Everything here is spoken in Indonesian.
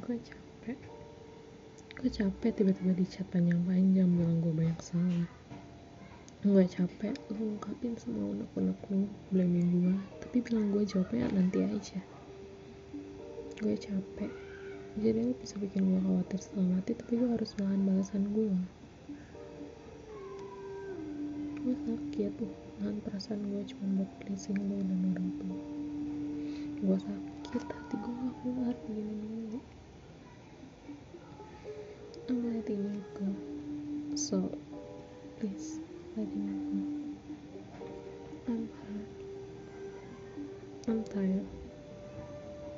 gue capek. Gue capek tiba-tiba di chat panjang-panjang bilang gue banyak salah. Gue capek lu ungkapin semua unek-unek lu blaming gue tapi bilang gue jawabnya nanti aja. Gue capek. Jadi lu bisa bikin gue khawatir setengah mati tapi gue harus nahan balasan gue gue sakit nahan perasaan gue cuma buat pleasing lo dan orang tua gue sakit hati gue gak keluar begini ang narinig ko. So, please, narinig mo. I'm hurt. I'm tired.